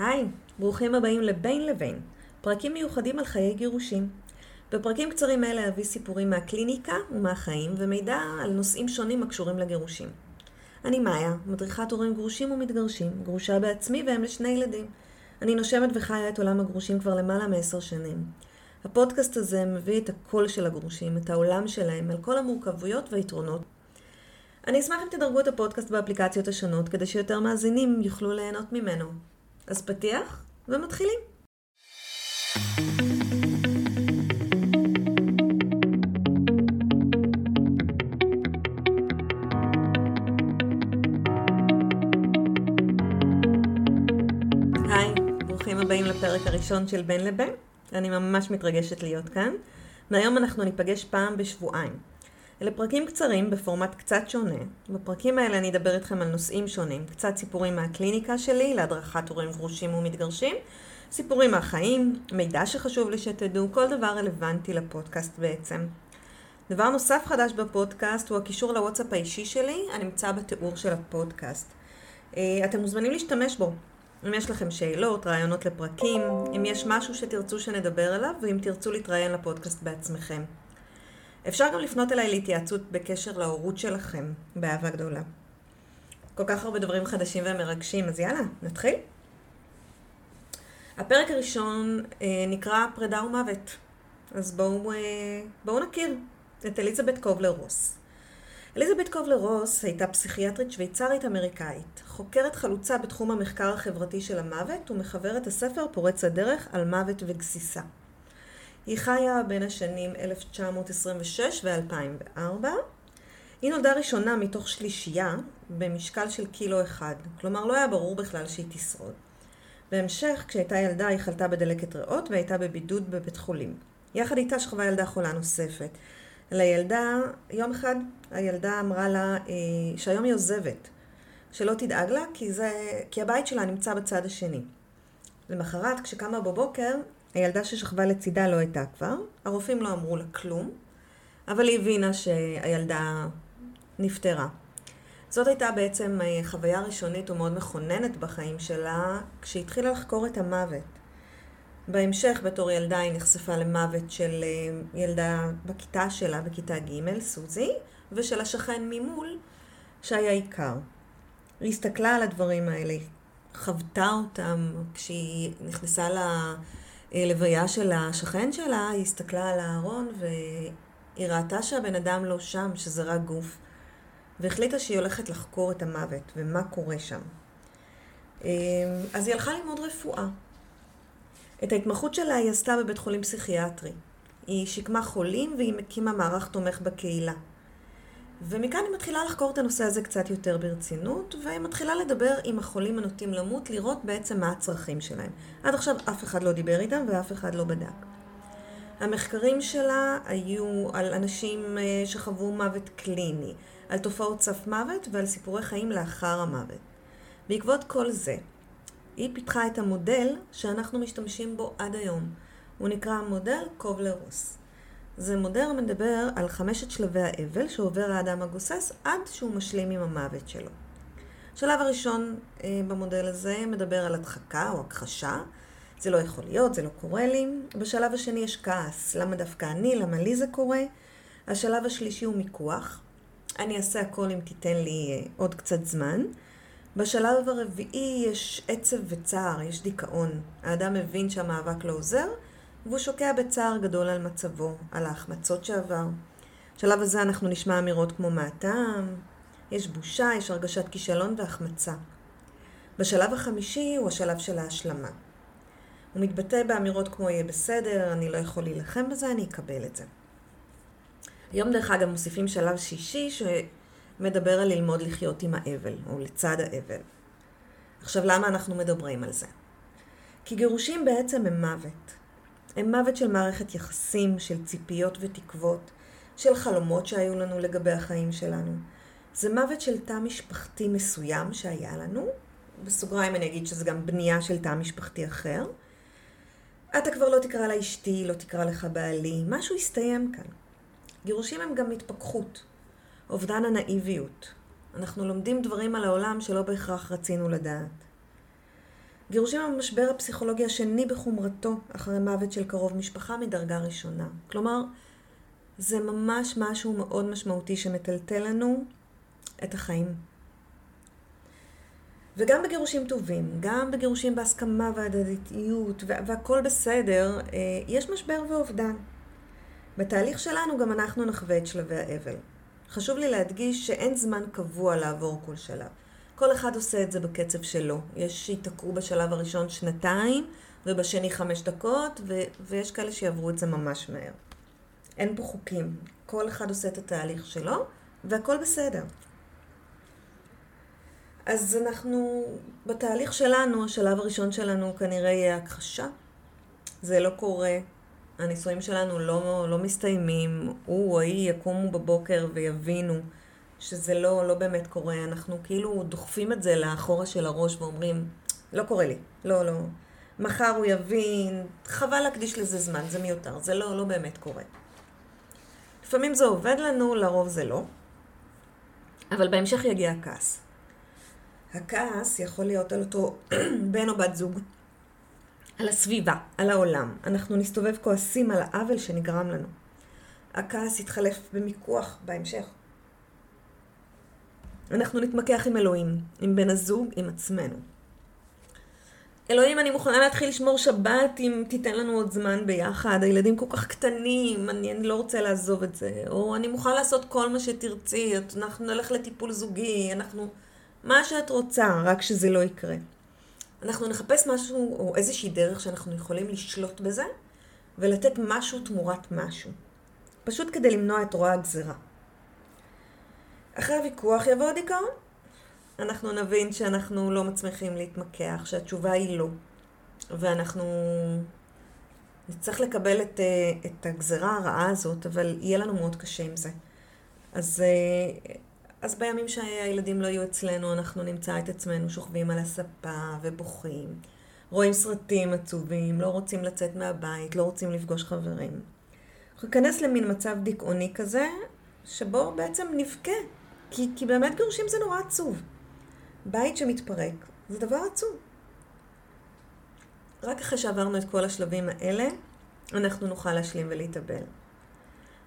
היי, ברוכים הבאים לבין לבין, פרקים מיוחדים על חיי גירושים. בפרקים קצרים אלה אביא סיפורים מהקליניקה ומהחיים ומידע על נושאים שונים הקשורים לגירושים. אני מאיה, מדריכת הורים גרושים ומתגרשים, גרושה בעצמי ואם לשני ילדים. אני נושמת וחיה את עולם הגרושים כבר למעלה מעשר שנים. הפודקאסט הזה מביא את הקול של הגרושים, את העולם שלהם, על כל המורכבויות והיתרונות. אני אשמח אם תדרגו את הפודקאסט באפליקציות השונות, כדי שיותר מאזינים יוכלו ליהנות ממנו. אז פתיח, ומתחילים. היי, ברוכים הבאים לפרק הראשון של בין לבין. אני ממש מתרגשת להיות כאן. מהיום אנחנו ניפגש פעם בשבועיים. אלה פרקים קצרים בפורמט קצת שונה. בפרקים האלה אני אדבר איתכם על נושאים שונים. קצת סיפורים מהקליניקה שלי להדרכת הורים גרושים ומתגרשים, סיפורים מהחיים, מידע שחשוב לי שתדעו, כל דבר רלוונטי לפודקאסט בעצם. דבר נוסף חדש בפודקאסט הוא הקישור לוואטסאפ האישי שלי, הנמצא בתיאור של הפודקאסט. אה, אתם מוזמנים להשתמש בו. אם יש לכם שאלות, רעיונות לפרקים, אם יש משהו שתרצו שנדבר עליו, ואם תרצו להתראיין לפודקאסט בעצמכם. אפשר גם לפנות אליי להתייעצות בקשר להורות שלכם, באהבה גדולה. כל כך הרבה דברים חדשים ומרגשים, אז יאללה, נתחיל. הפרק הראשון אה, נקרא פרידה ומוות. אז בואו, אה, בואו נכיר את אליזבת קובלר רוס. אליזבת קובלר רוס הייתה פסיכיאטרית שוויצרית אמריקאית, חוקרת חלוצה בתחום המחקר החברתי של המוות ומחברת הספר פורץ הדרך על מוות וגסיסה. היא חיה בין השנים 1926 ו-2004. היא נולדה ראשונה מתוך שלישייה במשקל של קילו אחד, כלומר לא היה ברור בכלל שהיא תשרוד. בהמשך, כשהייתה ילדה, היא חלתה בדלקת ריאות והייתה בבידוד בבית חולים. יחד איתה שכבה ילדה חולה נוספת. לילדה, יום אחד הילדה אמרה לה אה, שהיום היא עוזבת, שלא תדאג לה, כי, זה, כי הבית שלה נמצא בצד השני. למחרת, כשקמה בבוקר, הילדה ששכבה לצידה לא הייתה כבר, הרופאים לא אמרו לה כלום, אבל היא הבינה שהילדה נפטרה. זאת הייתה בעצם אה, חוויה ראשונית ומאוד מכוננת בחיים שלה, כשהתחילה לחקור את המוות. בהמשך, בתור ילדה, היא נחשפה למוות של אה, ילדה בכיתה שלה, בכיתה ג', סוזי, ושל השכן ממול, שהיה עיקר. היא הסתכלה על הדברים האלה, חוותה אותם כשהיא נכנסה ללוויה של השכן שלה, היא הסתכלה על הארון והיא ראתה שהבן אדם לא שם, שזה רק גוף, והחליטה שהיא הולכת לחקור את המוות ומה קורה שם. אה, אז היא הלכה ללמוד רפואה. את ההתמחות שלה היא עשתה בבית חולים פסיכיאטרי. היא שיקמה חולים והיא הקימה מערך תומך בקהילה. ומכאן היא מתחילה לחקור את הנושא הזה קצת יותר ברצינות, ומתחילה לדבר עם החולים הנוטים למות, לראות בעצם מה הצרכים שלהם. עד עכשיו אף אחד לא דיבר איתם ואף אחד לא בדק. המחקרים שלה היו על אנשים אה, שחוו מוות קליני, על תופעות סף מוות ועל סיפורי חיים לאחר המוות. בעקבות כל זה, היא פיתחה את המודל שאנחנו משתמשים בו עד היום. הוא נקרא מודל קובלר-רוס. זה מודל מדבר על חמשת שלבי האבל שעובר האדם הגוסס עד שהוא משלים עם המוות שלו. השלב הראשון אה, במודל הזה מדבר על הדחקה או הכחשה. זה לא יכול להיות, זה לא קורה לי. בשלב השני יש כעס, למה דווקא אני, למה לי זה קורה. השלב השלישי הוא מיקוח. אני אעשה הכל אם תיתן לי אה, עוד קצת זמן. בשלב הרביעי יש עצב וצער, יש דיכאון. האדם מבין שהמאבק לא עוזר, והוא שוקע בצער גדול על מצבו, על ההחמצות שעבר. בשלב הזה אנחנו נשמע אמירות כמו מה הטעם, יש בושה, יש הרגשת כישלון והחמצה. בשלב החמישי הוא השלב של ההשלמה. הוא מתבטא באמירות כמו יהיה בסדר, אני לא יכול להילחם בזה, אני אקבל את זה. היום דרך אגב מוסיפים שלב שישי שמדבר על ללמוד לחיות עם האבל, או לצד האבל. עכשיו למה אנחנו מדברים על זה? כי גירושים בעצם הם מוות. הם מוות של מערכת יחסים, של ציפיות ותקוות, של חלומות שהיו לנו לגבי החיים שלנו. זה מוות של תא משפחתי מסוים שהיה לנו, בסוגריים אני אגיד שזה גם בנייה של תא משפחתי אחר. אתה כבר לא תקרא לה אשתי, לא תקרא לך בעלי, משהו הסתיים כאן. גירושים הם גם התפכחות, אובדן הנאיביות. אנחנו לומדים דברים על העולם שלא בהכרח רצינו לדעת. גירושים הם המשבר הפסיכולוגי השני בחומרתו אחרי מוות של קרוב משפחה מדרגה ראשונה. כלומר, זה ממש משהו מאוד משמעותי שמטלטל לנו את החיים. וגם בגירושים טובים, גם בגירושים בהסכמה והדדיות והכל בסדר, אה, יש משבר ואובדן. בתהליך שלנו גם אנחנו נחווה את שלבי האבל. חשוב לי להדגיש שאין זמן קבוע לעבור כל שלב. כל אחד עושה את זה בקצב שלו. יש שייתקעו בשלב הראשון שנתיים, ובשני חמש דקות, ו- ויש כאלה שיעברו את זה ממש מהר. אין פה חוקים. כל אחד עושה את התהליך שלו, והכל בסדר. אז אנחנו, בתהליך שלנו, השלב הראשון שלנו כנראה יהיה הכחשה. זה לא קורה. הנישואים שלנו לא, לא מסתיימים. הוא או היא יקומו בבוקר ויבינו שזה לא, לא באמת קורה. אנחנו כאילו דוחפים את זה לאחורה של הראש ואומרים, לא קורה לי. לא, לא. מחר הוא יבין, חבל להקדיש לזה זמן, זה מיותר. זה לא, לא באמת קורה. לפעמים זה עובד לנו, לרוב זה לא. אבל בהמשך יגיע הכעס. הכעס יכול להיות על אותו בן או בת זוג, על הסביבה, על העולם. אנחנו נסתובב כועסים על העוול שנגרם לנו. הכעס יתחלף במיקוח בהמשך. אנחנו נתמקח עם אלוהים, עם בן הזוג, עם עצמנו. אלוהים, אני מוכנה להתחיל לשמור שבת אם תיתן לנו עוד זמן ביחד, הילדים כל כך קטנים, אני, אני לא רוצה לעזוב את זה. או אני מוכן לעשות כל מה שתרצי, אנחנו נלך לטיפול זוגי, אנחנו... מה שאת רוצה, רק שזה לא יקרה. אנחנו נחפש משהו או איזושהי דרך שאנחנו יכולים לשלוט בזה ולתת משהו תמורת משהו. פשוט כדי למנוע את רוע הגזירה. אחרי הוויכוח יבוא הדיכאון. אנחנו נבין שאנחנו לא מצליחים להתמקח, שהתשובה היא לא. ואנחנו נצטרך לקבל את, אה, את הגזרה הרעה הזאת, אבל יהיה לנו מאוד קשה עם זה. אז אה, אז בימים שהילדים לא יהיו אצלנו, אנחנו נמצא את עצמנו שוכבים על הספה ובוכים, רואים סרטים עצובים, לא רוצים לצאת מהבית, לא רוצים לפגוש חברים. אנחנו ניכנס למין מצב דיכאוני כזה, שבו בעצם נבכה, כי, כי באמת גירושים זה נורא עצוב. בית שמתפרק זה דבר עצוב. רק אחרי שעברנו את כל השלבים האלה, אנחנו נוכל להשלים ולהתאבל.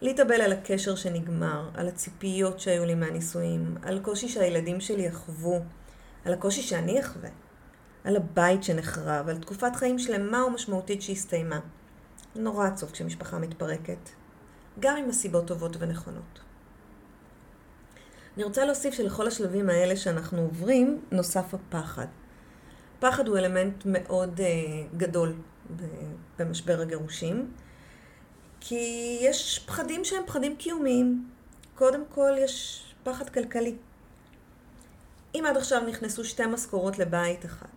להתאבל על הקשר שנגמר, על הציפיות שהיו לי מהנישואים, על הקושי שהילדים שלי יחוו, על הקושי שאני אחווה, על הבית שנחרב, על תקופת חיים שלמה ומשמעותית שהסתיימה. נורא עצוב כשמשפחה מתפרקת, גם אם הסיבות טובות ונכונות. אני רוצה להוסיף שלכל השלבים האלה שאנחנו עוברים, נוסף הפחד. פחד הוא אלמנט מאוד uh, גדול במשבר הגירושים. כי יש פחדים שהם פחדים קיומיים. קודם כל יש פחד כלכלי. אם עד עכשיו נכנסו שתי משכורות לבית אחד,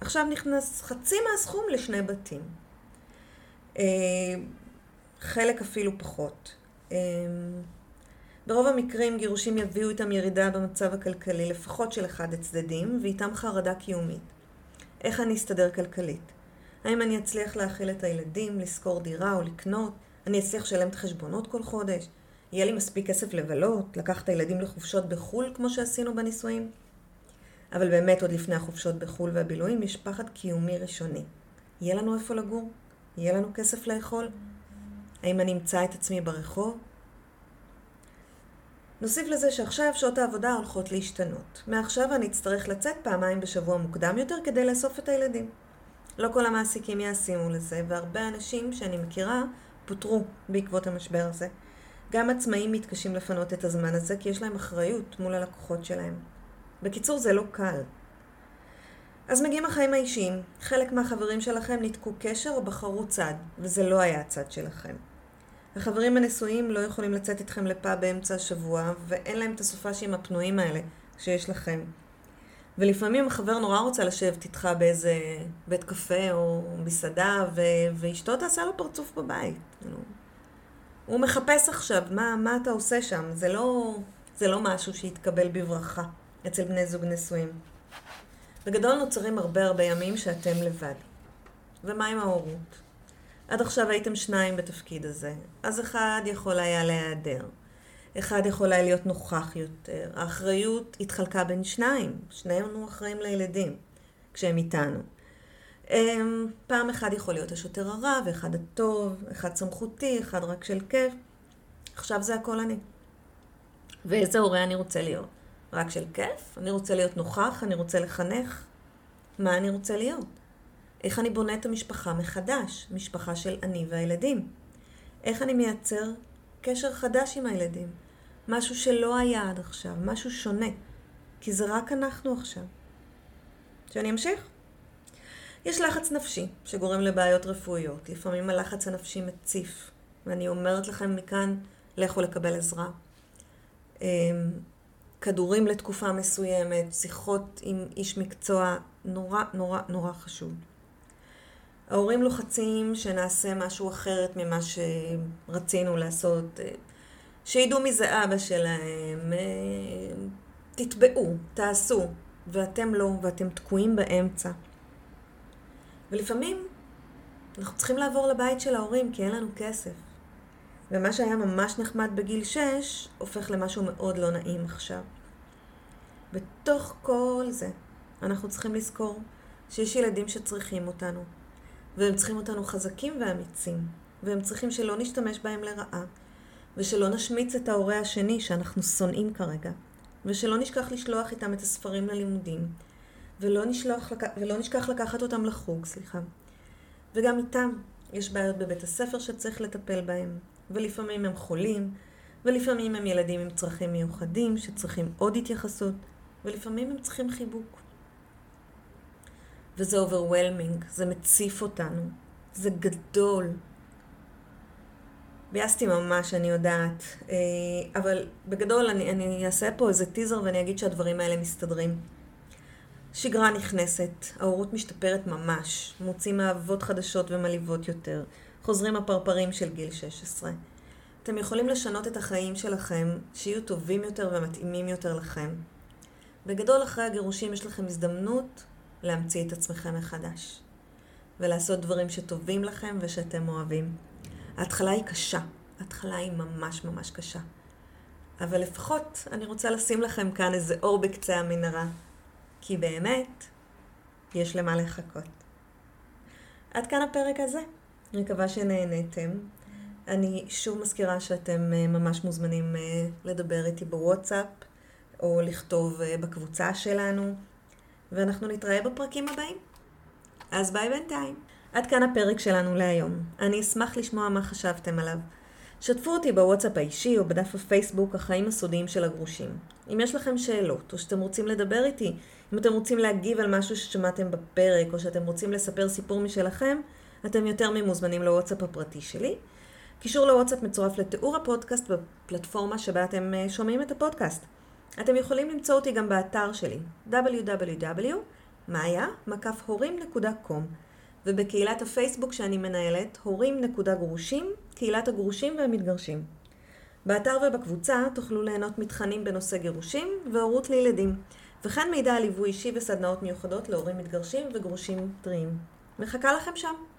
עכשיו נכנס חצי מהסכום לשני בתים. אה, חלק אפילו פחות. אה, ברוב המקרים גירושים יביאו איתם ירידה במצב הכלכלי, לפחות של אחד הצדדים, ואיתם חרדה קיומית. איך אני אסתדר כלכלית? האם אני אצליח להאכיל את הילדים, לשכור דירה או לקנות? אני אצליח לשלם את החשבונות כל חודש, יהיה לי מספיק כסף לבלות, לקחת את הילדים לחופשות בחו"ל כמו שעשינו בנישואים. אבל באמת עוד לפני החופשות בחו"ל והבילויים יש פחד קיומי ראשוני. יהיה לנו איפה לגור? יהיה לנו כסף לאכול? האם אני אמצא את עצמי ברחוב? נוסיף לזה שעכשיו שעות העבודה הולכות להשתנות. מעכשיו אני אצטרך לצאת פעמיים בשבוע מוקדם יותר כדי לאסוף את הילדים. לא כל המעסיקים ישימו לזה, והרבה אנשים שאני מכירה פוטרו בעקבות המשבר הזה. גם עצמאים מתקשים לפנות את הזמן הזה כי יש להם אחריות מול הלקוחות שלהם. בקיצור, זה לא קל. אז מגיעים החיים האישיים. חלק מהחברים שלכם ניתקו קשר או בחרו צד, וזה לא היה הצד שלכם. החברים הנשואים לא יכולים לצאת איתכם לפאב באמצע השבוע, ואין להם את הסופאשים הפנויים האלה שיש לכם. ולפעמים החבר נורא רוצה לשבת איתך באיזה בית קפה או מסעדה, ו... ואשתו תעשה לו פרצוף בבית. כאילו. הוא מחפש עכשיו, מה, מה אתה עושה שם? זה לא, זה לא משהו שיתקבל בברכה אצל בני זוג נשואים. בגדול נוצרים הרבה הרבה ימים שאתם לבד. ומה עם ההורות? עד עכשיו הייתם שניים בתפקיד הזה, אז אחד יכול היה להיעדר. אחד יכול היה להיות נוכח יותר. האחריות התחלקה בין שניים, שנינו אחראים לילדים כשהם איתנו. אמ, פעם אחד יכול להיות השוטר הרע, ואחד הטוב, אחד סמכותי, אחד רק של כיף. עכשיו זה הכל אני. ואיזה הורה אני רוצה להיות? רק של כיף? אני רוצה להיות נוכח? אני רוצה לחנך? מה אני רוצה להיות? איך אני בונה את המשפחה מחדש? משפחה של אני והילדים. איך אני מייצר קשר חדש עם הילדים? משהו שלא היה עד עכשיו, משהו שונה. כי זה רק אנחנו עכשיו. שאני אמשיך? יש לחץ נפשי שגורם לבעיות רפואיות. לפעמים הלחץ הנפשי מציף, ואני אומרת לכם מכאן, לכו לקבל עזרה. אמ, כדורים לתקופה מסוימת, שיחות עם איש מקצוע, נורא נורא נורא חשוב. ההורים לוחצים שנעשה משהו אחרת ממה שרצינו לעשות, שידעו מי זה אבא שלהם, תתבעו, תעשו, ואתם לא, ואתם תקועים באמצע. ולפעמים אנחנו צריכים לעבור לבית של ההורים כי אין לנו כסף. ומה שהיה ממש נחמד בגיל 6, הופך למשהו מאוד לא נעים עכשיו. בתוך כל זה, אנחנו צריכים לזכור שיש ילדים שצריכים אותנו, והם צריכים אותנו חזקים ואמיצים, והם צריכים שלא נשתמש בהם לרעה, ושלא נשמיץ את ההורה השני שאנחנו שונאים כרגע, ושלא נשכח לשלוח איתם את הספרים ללימודים, ולא, נשלוח, ולא נשכח לקחת אותם לחוג, סליחה. וגם איתם יש בעיות בבית הספר שצריך לטפל בהם, ולפעמים הם חולים, ולפעמים הם ילדים עם צרכים מיוחדים שצריכים עוד התייחסות, ולפעמים הם צריכים חיבוק. וזה overwhelming, זה מציף אותנו, זה גדול. ביאסתי ממש, אני יודעת, אה, אבל בגדול אני, אני אעשה פה איזה טיזר ואני אגיד שהדברים האלה מסתדרים. שגרה נכנסת, ההורות משתפרת ממש, מוצאים אהבות חדשות ומלהיבות יותר, חוזרים הפרפרים של גיל 16. אתם יכולים לשנות את החיים שלכם, שיהיו טובים יותר ומתאימים יותר לכם. בגדול, אחרי הגירושים יש לכם הזדמנות להמציא את עצמכם מחדש. ולעשות דברים שטובים לכם ושאתם אוהבים. ההתחלה היא קשה. ההתחלה היא ממש ממש קשה. אבל לפחות אני רוצה לשים לכם כאן איזה אור בקצה המנהרה. כי באמת, יש למה לחכות. עד כאן הפרק הזה. אני מקווה שנהניתם. אני שוב מזכירה שאתם אה, ממש מוזמנים אה, לדבר איתי בוואטסאפ, או לכתוב אה, בקבוצה שלנו, ואנחנו נתראה בפרקים הבאים. אז ביי בינתיים. עד כאן הפרק שלנו להיום. אני אשמח לשמוע מה חשבתם עליו. שתפו אותי בוואטסאפ האישי או בדף הפייסבוק החיים הסודיים של הגרושים. אם יש לכם שאלות, או שאתם רוצים לדבר איתי, אם אתם רוצים להגיב על משהו ששמעתם בפרק, או שאתם רוצים לספר סיפור משלכם, אתם יותר ממוזמנים לוואטסאפ הפרטי שלי. קישור לוואטסאפ מצורף לתיאור הפודקאסט בפלטפורמה שבה אתם אה, שומעים את הפודקאסט. אתם יכולים למצוא אותי גם באתר שלי www.maya.com ובקהילת הפייסבוק שאני מנהלת, הורים.גרושים, קהילת הגרושים והמתגרשים. באתר ובקבוצה תוכלו ליהנות מתכנים בנושא גירושים והורות לילדים, וכן מידע על ליווי אישי וסדנאות מיוחדות להורים מתגרשים וגרושים טריים. מחכה לכם שם.